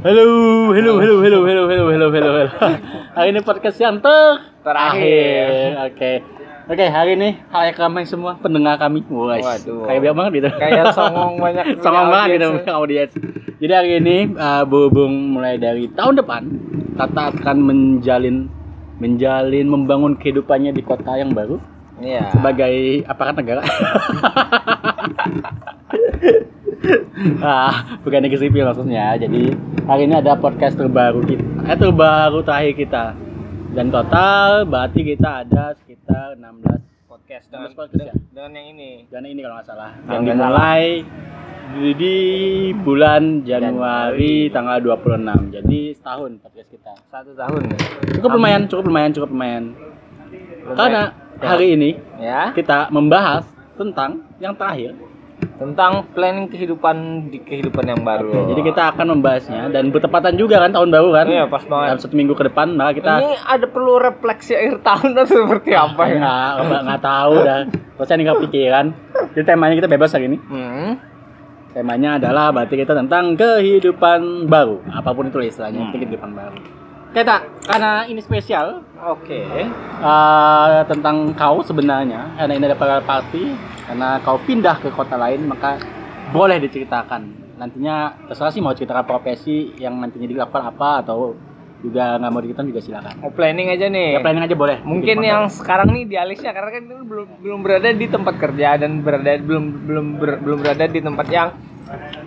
Halo, halo, halo, halo, halo, halo, halo, halo, halo. Hari ini podcast yang ter Terakhir. Oke. Oke, hari ini hai kami semua pendengar kami. Wah, Waduh. kayak biar banget gitu. Kayak songong banyak songong banget gitu punya audiens. Jadi hari ini uh, berhubung mulai dari tahun depan Tata akan menjalin menjalin membangun kehidupannya di kota yang baru Iya. sebagai aparat negara. ah, bukan negeri sipil maksudnya. Jadi hari ini ada podcast terbaru kita, eh terbaru terakhir kita. Dan total berarti kita ada sekitar 16 podcast dengan, 16 podcast ya? dengan yang ini. dan ini kalau nggak salah. Yang dimulai di, bulan Januari tanggal 26. Jadi setahun podcast kita. Satu tahun. Cukup lumayan, cukup lumayan, cukup lumayan. Karena hari ini ya kita membahas tentang yang terakhir. Tentang planning kehidupan di kehidupan yang baru. Oke, jadi kita akan membahasnya dan bertepatan juga kan tahun baru kan? Iya, pas banget. Dalam satu minggu ke depan maka kita Ini ada perlu refleksi akhir tahun atau seperti apa ya? nggak nggak nggak tahu dah. Terus saya nggak pikiran. Jadi temanya kita bebas hari ini. Hmm. Temanya adalah berarti kita tentang kehidupan baru. Apa pun itu lah istilahnya, Hmm. kehidupan baru. Kita karena ini spesial Oke. eh, tentang kau sebenarnya karena ini ada party karena kau pindah ke kota lain maka boleh diceritakan nantinya terserah sih mau ceritakan profesi yang nantinya dilakukan apa atau juga nggak mau diceritakan juga silakan Mau planning aja nih. ya planning aja boleh Mungkin yang sekarang nih idealisnya karena kan itu belum belum berada di tempat kerja dan berada belum belum ber- belum berada di tempat yang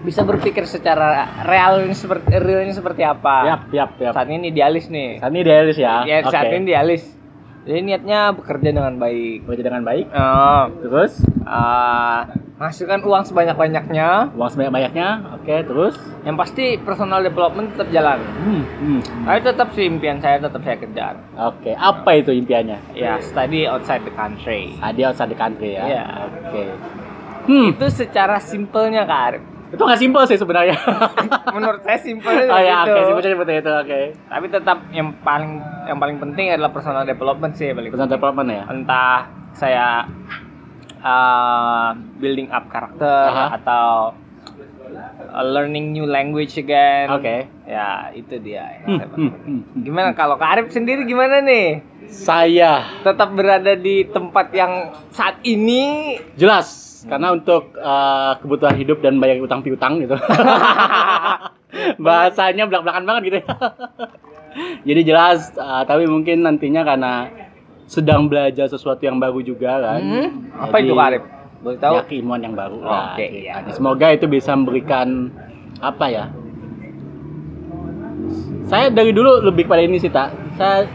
bisa berpikir secara real ini seperti realnya seperti apa. yap yap yap Saat ini idealis nih. saat ini idealis ya Ya, saat ini idealis. Jadi niatnya bekerja dengan baik. bekerja dengan baik Eh, terus eh, menghasilkan uang sebanyak-banyaknya. uang sebanyak banyaknya oke terus Yang pasti personal development tetap jalan. hmm, hmm, hmm. Tapi tetap sih impian saya tetap saya kejar. oke apa itu impiannya Ya, study outside the country. Hadiah outside the country ya Iya. oke hmm Itu secara simpelnya Kak Arif. Itu nggak simpel sih sebenarnya Menurut saya simpelnya oh ya oke simpelnya seperti itu oke Tapi tetap yang paling yang paling penting adalah personal development sih paling Personal development ya Entah saya uh, building up karakter Aha. atau uh, learning new language again. Oke. Ya, itu dia Hmm, hmm, hmm, hmm. Gimana kalau Kak Arif sendiri gimana nih? Saya Tetap berada di tempat yang saat ini jelas karena untuk eh, kebutuhan hidup dan bayar utang piutang gitu. Bahasanya belak-belakan banget gitu. ya. Jadi jelas eh, tapi mungkin nantinya karena sedang belajar sesuatu yang baru juga kan. Hmm? Apa Jadi, itu Kak Arif? Boleh tahu? Ya, keilmuan yang baru lah. Oke, ceritanya. iya. Semoga itu bisa memberikan apa ya? Saya dari dulu lebih pada ini sih tak. Saya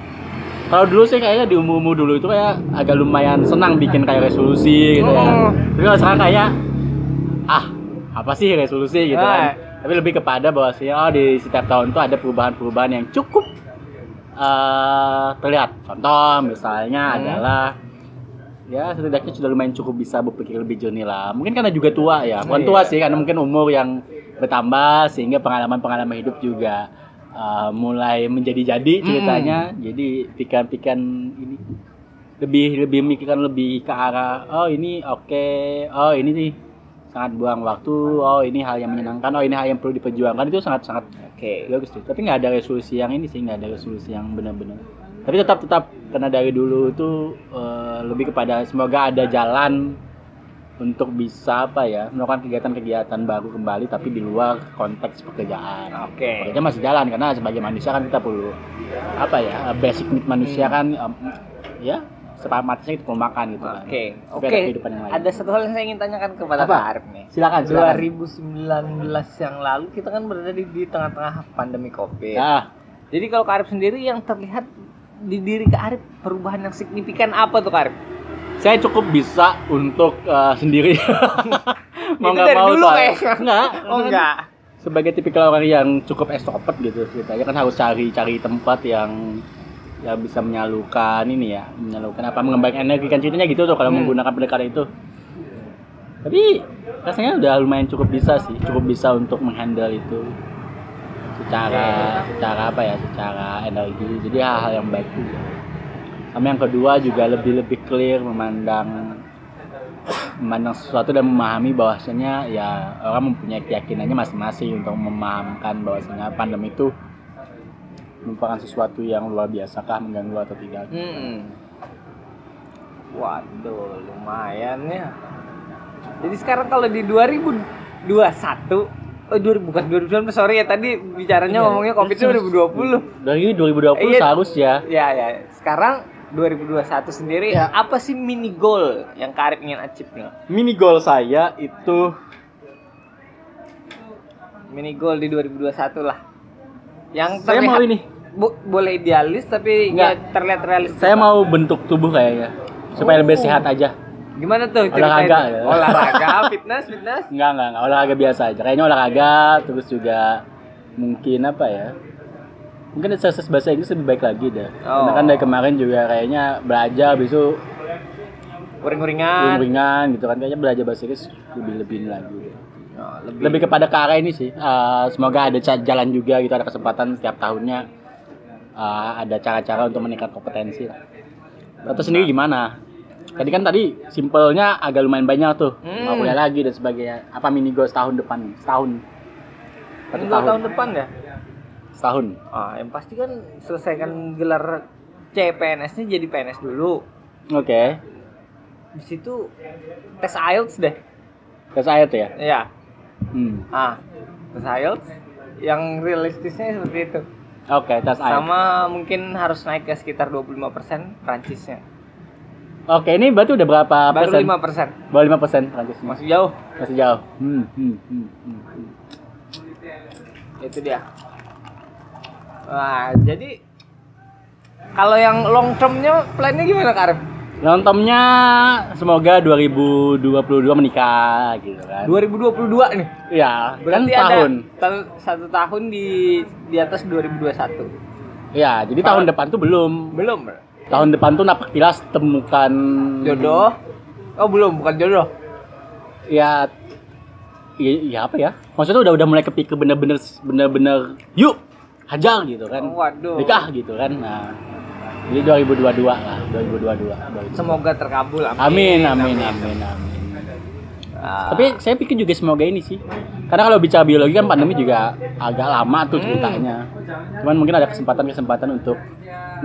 kalau dulu sih kayaknya di umur-umur dulu itu kayak agak lumayan senang bikin kayak resolusi gitu ya. Oh. Tapi kalau sekarang kayak ah apa sih resolusi gitu kan. Tapi lebih kepada bahwa sih oh di setiap tahun tuh ada perubahan-perubahan yang cukup eh terlihat. Contoh misalnya Hmm. adalah ya setidaknya sudah lumayan cukup bisa berpikir lebih jernih lah. Mungkin karena juga tua ya, bukan Iya. tua sih karena mungkin umur yang bertambah sehingga pengalaman-pengalaman hidup juga uh, mulai menjadi-jadi ceritanya. Jadi pikiran-pikiran ini lebih lebih mikirkan lebih ke arah oh ini oke, oh ini nih sangat buang waktu, oh ini hal yang menyenangkan, oh ini hal yang perlu diperjuangkan itu sangat-sangat Oke. bagus tuh. Tapi nggak ada resolusi yang ini sih, nggak ada resolusi yang benar-benar. Tapi tetap tetap karena dari dulu itu eh, lebih kepada semoga ada jalan untuk bisa apa ya melakukan kegiatan-kegiatan baru kembali tapi di luar konteks pekerjaan. Oke. Pekerjaan masih jalan karena sebagai manusia kan kita perlu apa ya basic need manusia Hmm. kan em, ya sepamatisnya itu perlu makan gitu kan. Oke, Tapi oke. ada yang lain. Ada satu hal yang saya ingin tanyakan kepada Apa? Kak Arif nih. Silakan silakan. 2019 yang lalu kita kan berada di, di tengah-tengah pandemi Covid. Ya, Jadi kalau Kak Arif sendiri yang terlihat di diri Kak Arif perubahan yang signifikan apa tuh Kak Arif? Saya cukup bisa untuk eh, sendiri. Itu dari dulu soalnya. kayaknya. Enggak. Oh enggak. sebagai tipikal orang yang cukup extrovert gitu ceritanya kan harus cari cari tempat yang yang bisa menyalurkan ini ya menyalurkan apa mengembangkan energi kan ceritanya gitu tuh kalau Hmm. menggunakan pendekatan itu tapi rasanya udah lumayan cukup bisa sih cukup bisa untuk menghandle itu secara secara apa ya secara energi jadi hal-hal yang baik juga sama yang kedua juga lebih lebih clear memandang memandang sesuatu dan memahami bahwasanya ya orang mempunyai keyakinannya masing-masing untuk memahamkan bahwasanya pandemi itu merupakan sesuatu yang luar biasa kah mengganggu atau tidak. Hmm. Waduh, lumayan ya. Jadi sekarang kalau di 2021 Oh, 2000, bukan 2019, sorry ya tadi bicaranya Iya, ngomongnya Covid terus- 2020. Dari 2020 Iya. seharusnya Ya, ya. Sekarang 2021 sendiri Ya. apa sih mini goal yang Karib ingin achieve nih? mini goal saya itu Mini goal di 2021 lah. Yang saya mau terlihat ini. bo- boleh idealis tapi Enggak. ya terlihat realistis. Saya mau bentuk tubuh kayaknya supaya lebih Oh. sehat aja. Gimana tuh Olahraga, ya. Olahraga, fitness, fitness. Enggak, enggak, enggak. Olahraga biasa aja. Kayaknya olahraga terus juga mungkin apa ya? Mungkin exercise bahasa Inggris lebih baik lagi deh. Karena Oh. kan dari kemarin juga kayaknya belajar besok Uring-uringan. ringan gitu kan. Kayaknya belajar bahasa Inggris lebih lebih ini lagi. Oh, lebih. Lebih kepada ke arah ini sih. Eh, semoga ada jalan juga gitu ada kesempatan setiap tahunnya eh, ada cara-cara untuk meningkat kompetensi. lah. Atau sendiri gimana? Tadi kan tadi simpelnya agak lumayan banyak tuh. Hmm. Mau kuliah lagi dan sebagainya. Apa mini goal setahun depan? Setahun. Satu tahun. tahun depan ya? Setahun. Ah, yang pasti kan selesaikan gelar CPNS-nya jadi PNS dulu. Oke. Di situ tes IELTS deh. Tes ayat ya. Ya. Hmm. Ah, tes IELTS yang realistisnya seperti itu. Oke, tes ayat. Sama mungkin harus naik ke sekitar 25% Prancisnya. Oke, ini berarti udah berapa Baru persen? 5%. Baru 5 persen Prancis. Masih jauh. Masih jauh. Hmm, hmm, hmm, hmm. Itu dia. Wah, jadi kalau yang long term-nya plan-nya gimana, Karim? Nontonnya semoga 2022 menikah gitu kan. 2022 nih. Iya, kan Berarti tahun. ada satu tahun di di atas 2021. Iya, jadi tahun depan tuh belum. Belum. Tahun depan tuh napak tilas temukan Jodoh. Oh, belum, bukan jodoh. Ya ya, ya apa ya? Maksudnya udah udah mulai kepikir bener-bener bener-bener yuk hajar gitu kan. Oh, waduh. Nikah gitu kan. Nah, jadi 2022 lah, 2022. 2022. Semoga terkabul. Amin, amin, amin, amin. Ah, Tapi saya pikir juga semoga ini sih. Karena kalau bicara biologi kan pandemi juga agak lama tuh Hmm. ceritanya. Cuman mungkin ada kesempatan-kesempatan untuk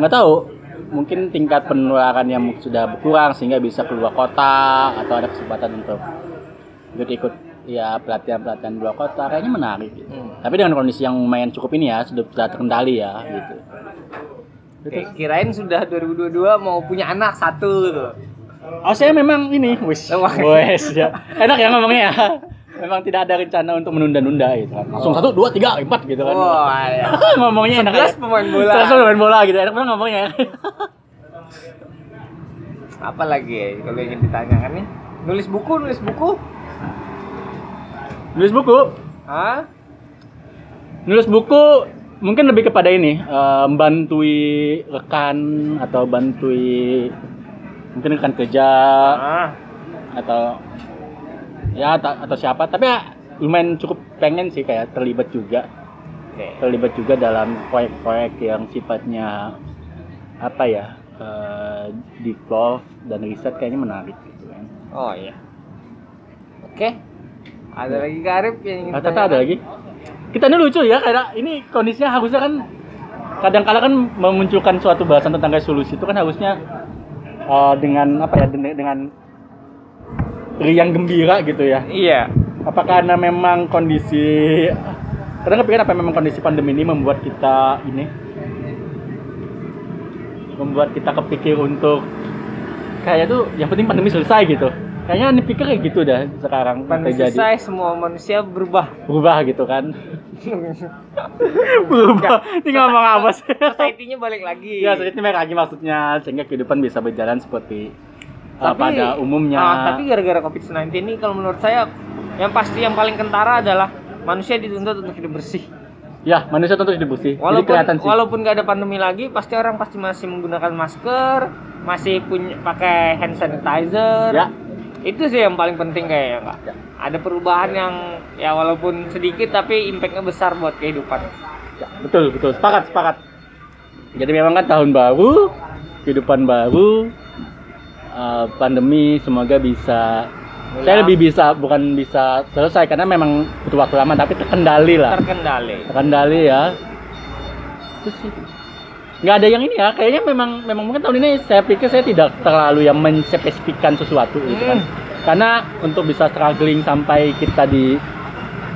nggak tahu, mungkin tingkat penularan yang sudah berkurang sehingga bisa keluar kota atau ada kesempatan untuk ikut ikut ya pelatihan-pelatihan luar kota kayaknya menarik gitu. Hmm. Tapi dengan kondisi yang lumayan cukup ini ya sudah terkendali ya gitu. Oke, kirain sudah 2022 mau punya anak satu gitu. Oh saya memang ini, wis, Oh, wis ya. Enak ya ngomongnya ya. Memang tidak ada rencana untuk menunda-nunda gitu kan. Langsung satu, dua, tiga, empat gitu kan. Wah, ya. ngomongnya enak. 11 pemain bola. Terus pemain bola gitu. Enak banget ngomongnya. Apa lagi ya kalau ingin ditanyakan nih? Nulis buku, nulis buku. Nulis buku. Hah? Nulis buku mungkin lebih kepada ini, eh, bantui rekan atau bantui mungkin rekan kerja Ah. atau ya ta- atau siapa. Tapi ya, lumayan cukup pengen sih kayak terlibat juga. Oke. terlibat juga dalam proyek-proyek yang sifatnya apa ya eh, develop dan riset kayaknya menarik gitu kan. Oh iya. Oke. Ada lagi Karib yang ingin ternyata ditanyakan? ada lagi. Kita ini lucu ya karena ini kondisinya harusnya kan kadang-kala kan memunculkan suatu bahasan tentang resolusi itu kan harusnya eh, dengan apa ya dengan, dengan riang gembira gitu ya. Iya. Apakah karena memang kondisi karena kepikiran apa memang kondisi pandemi ini membuat kita ini membuat kita kepikir untuk kayak tuh yang penting pandemi selesai gitu. Kayaknya nih pikir kayak gitu dah sekarang selesai semua manusia berubah. berubah gitu kan. berubah. Ini ngomong apa sih? Society-nya balik lagi. ya, sedikit lagi maksudnya sehingga kehidupan bisa berjalan seperti uh, pada umumnya. ah, tapi gara-gara COVID-19 ini kalau menurut saya yang pasti yang paling kentara adalah manusia dituntut untuk hidup bersih. ya, manusia tentu hidup bersih. Jadi Walaupun kelihatan sih. walaupun nggak ada pandemi lagi, pasti orang pasti masih menggunakan masker, masih punya pakai hand sanitizer. Ya. Itu sih yang paling penting kayaknya, Kak. Ya. Ada perubahan yang ya walaupun sedikit tapi impactnya besar buat kehidupan. Ya, betul, betul. Sepakat, sepakat. Jadi memang kan tahun baru, kehidupan baru, eh, pandemi semoga bisa saya lebih bisa bukan bisa selesai karena memang butuh waktu lama tapi terkendali lah terkendali. terkendali ya itu sih nggak ada yang ini ya kayaknya memang memang mungkin tahun ini saya pikir saya tidak terlalu yang menspesifikkan sesuatu gitu kan Hmm. karena untuk bisa struggling sampai kita di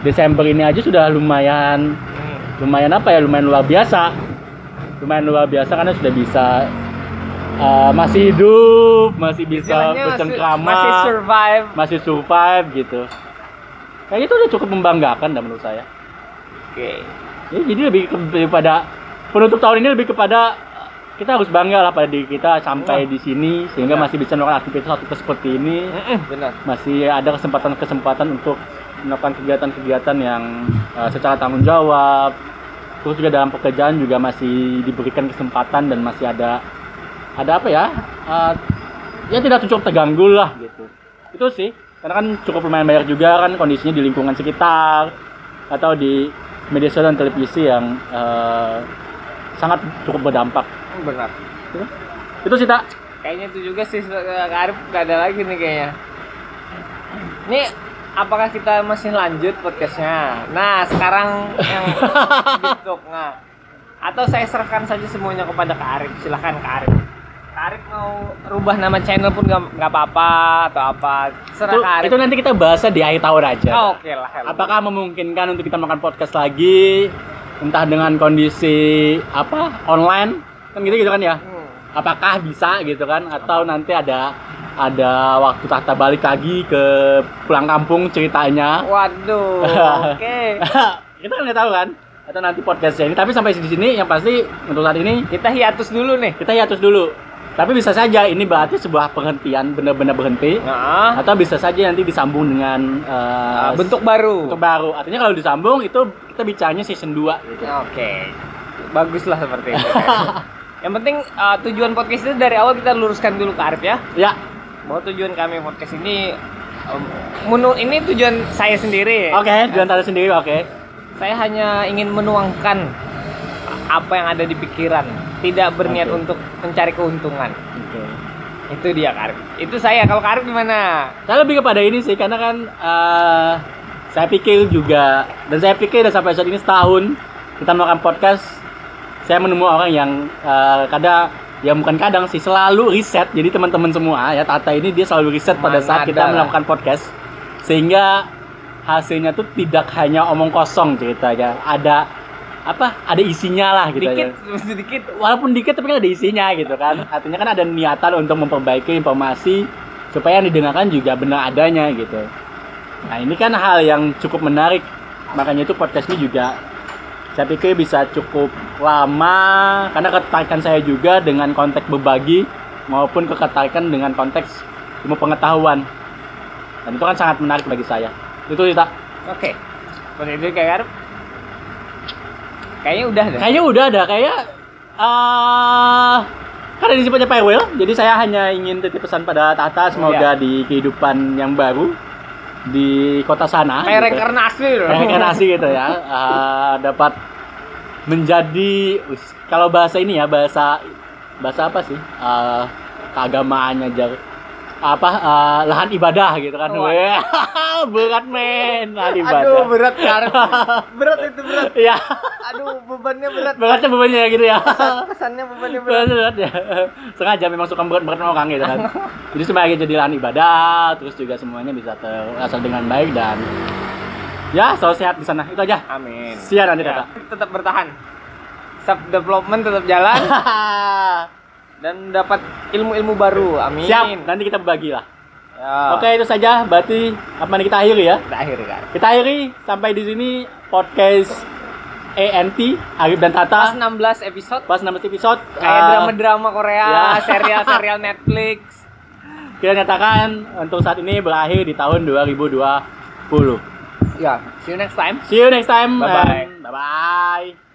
Desember ini aja sudah lumayan Hmm. lumayan apa ya lumayan luar biasa lumayan luar biasa karena sudah bisa uh, masih hidup masih bisa bercengkrama masih survive. masih survive gitu kayaknya itu udah cukup membanggakan dah menurut saya Oke. Ya, jadi lebih daripada penutup tahun ini lebih kepada kita harus bangga lah pada diri kita sampai di sini sehingga Benar. masih bisa melakukan aktivitas aktivitas seperti ini Benar. masih ada kesempatan-kesempatan untuk melakukan kegiatan-kegiatan yang uh, secara tanggung jawab terus juga dalam pekerjaan juga masih diberikan kesempatan dan masih ada ada apa ya uh, ya tidak cukup terganggu lah gitu itu sih karena kan cukup lumayan banyak juga kan kondisinya di lingkungan sekitar atau di media sosial dan televisi yang uh, sangat cukup berdampak Benar. itu sih tak Kayaknya itu juga sih Arif gak ada lagi nih kayaknya. Ini apakah kita masih lanjut podcastnya? Nah sekarang yang gitu. Nah atau saya serahkan saja semuanya kepada Kak Arif. Silahkan Kak Arif. Kak Arif mau rubah nama channel pun gak, nggak apa-apa atau apa. Serah itu, Kak Arif. itu nanti kita bahas di akhir tahun aja Oh, Oke lah. hello. Apakah memungkinkan untuk kita melakukan podcast lagi entah dengan kondisi apa online kan gitu gitu kan ya Hmm. apakah bisa gitu kan atau nanti ada ada waktu tahta balik lagi ke pulang kampung ceritanya Waduh. Oke. kita kan nggak tahu kan atau nanti podcastnya ini tapi sampai di sini yang pasti untuk saat ini Kita hiatus dulu nih. kita hiatus dulu tapi bisa saja ini berarti sebuah penghentian benar-benar berhenti Nah, atau bisa saja nanti disambung dengan eh, bentuk baru. untuk baru. Artinya kalau disambung itu kita bicaranya season 2 gitu. Oke, baguslah seperti itu. Yang penting uh, tujuan podcast itu dari awal kita luruskan dulu ke Arif ya. Ya, Bahwa tujuan kami podcast ini um, menurut ini tujuan saya sendiri. oke, di antara sendiri oke. Saya hanya ingin menuangkan apa yang ada di pikiran, tidak berniat Oke. untuk mencari keuntungan. Oke. Itu dia Kak Arif. Itu saya. Kalau Kak Arif gimana? Saya lebih kepada ini sih karena kan eh, saya pikir juga dan saya pikir dan sampai saat ini setahun kita melakukan podcast saya menemukan orang yang eh, kadang ya bukan kadang sih selalu riset. Jadi teman-teman semua ya Tata ini dia selalu riset pada Mana saat ada kita lah. melakukan podcast. Sehingga hasilnya tuh tidak hanya omong kosong ceritanya. Ada apa ada isinya lah gitu Dikit, ya sedikit. walaupun dikit tapi kan ada isinya gitu kan. Artinya kan ada niatan untuk memperbaiki informasi supaya yang didengarkan juga benar adanya gitu nah ini kan hal yang cukup menarik makanya itu podcast ini juga saya pikir bisa cukup lama karena ketertarikan saya juga dengan konteks berbagi maupun ketertarikan dengan konteks ilmu pengetahuan dan itu kan sangat menarik bagi saya itu sih tak Oke. Seperti itu Arif. Kayaknya udah deh. Kayaknya udah ada kayak eh kan ada sifatnya farewell, jadi saya hanya ingin titip pesan pada Tata semoga Iya. di kehidupan yang baru di kota sana Kayak gitu. reinkarnasi loh. reinkarnasi gitu ya eh, dapat menjadi kalau bahasa ini ya bahasa bahasa apa sih Eh, keagamaannya jar apa eh, lahan ibadah gitu kan Wah. Weh, berat men ibadah Aduh berat Arif. Berat itu berat. ya Aduh bebannya berat. beratnya bebannya gitu ya Kesannya bebannya berat. berat berat ya sengaja memang suka berat berat orang gitu kan jadi sebagai jadi lahan ibadah terus juga semuanya bisa terasa dengan baik dan ya selalu sehat di sana itu aja Amin. Siap nanti, Ya, Tata. Tetap bertahan. Self development tetap jalan dan dapat ilmu-ilmu baru. Amin. siap nanti kita berbagi lah Ya. oke itu saja berarti apa nih kita akhiri ya Kita akhiri kan. kita akhiri sampai di sini podcast ENT Arif dan Pas Tata 16 episode pas 16 episode kayak eh, drama-drama Korea, ya. serial-serial Netflix. kita nyatakan untuk saat ini berakhir di tahun 2020 Ya, see you next time. see you next time Bye-bye. and bye bye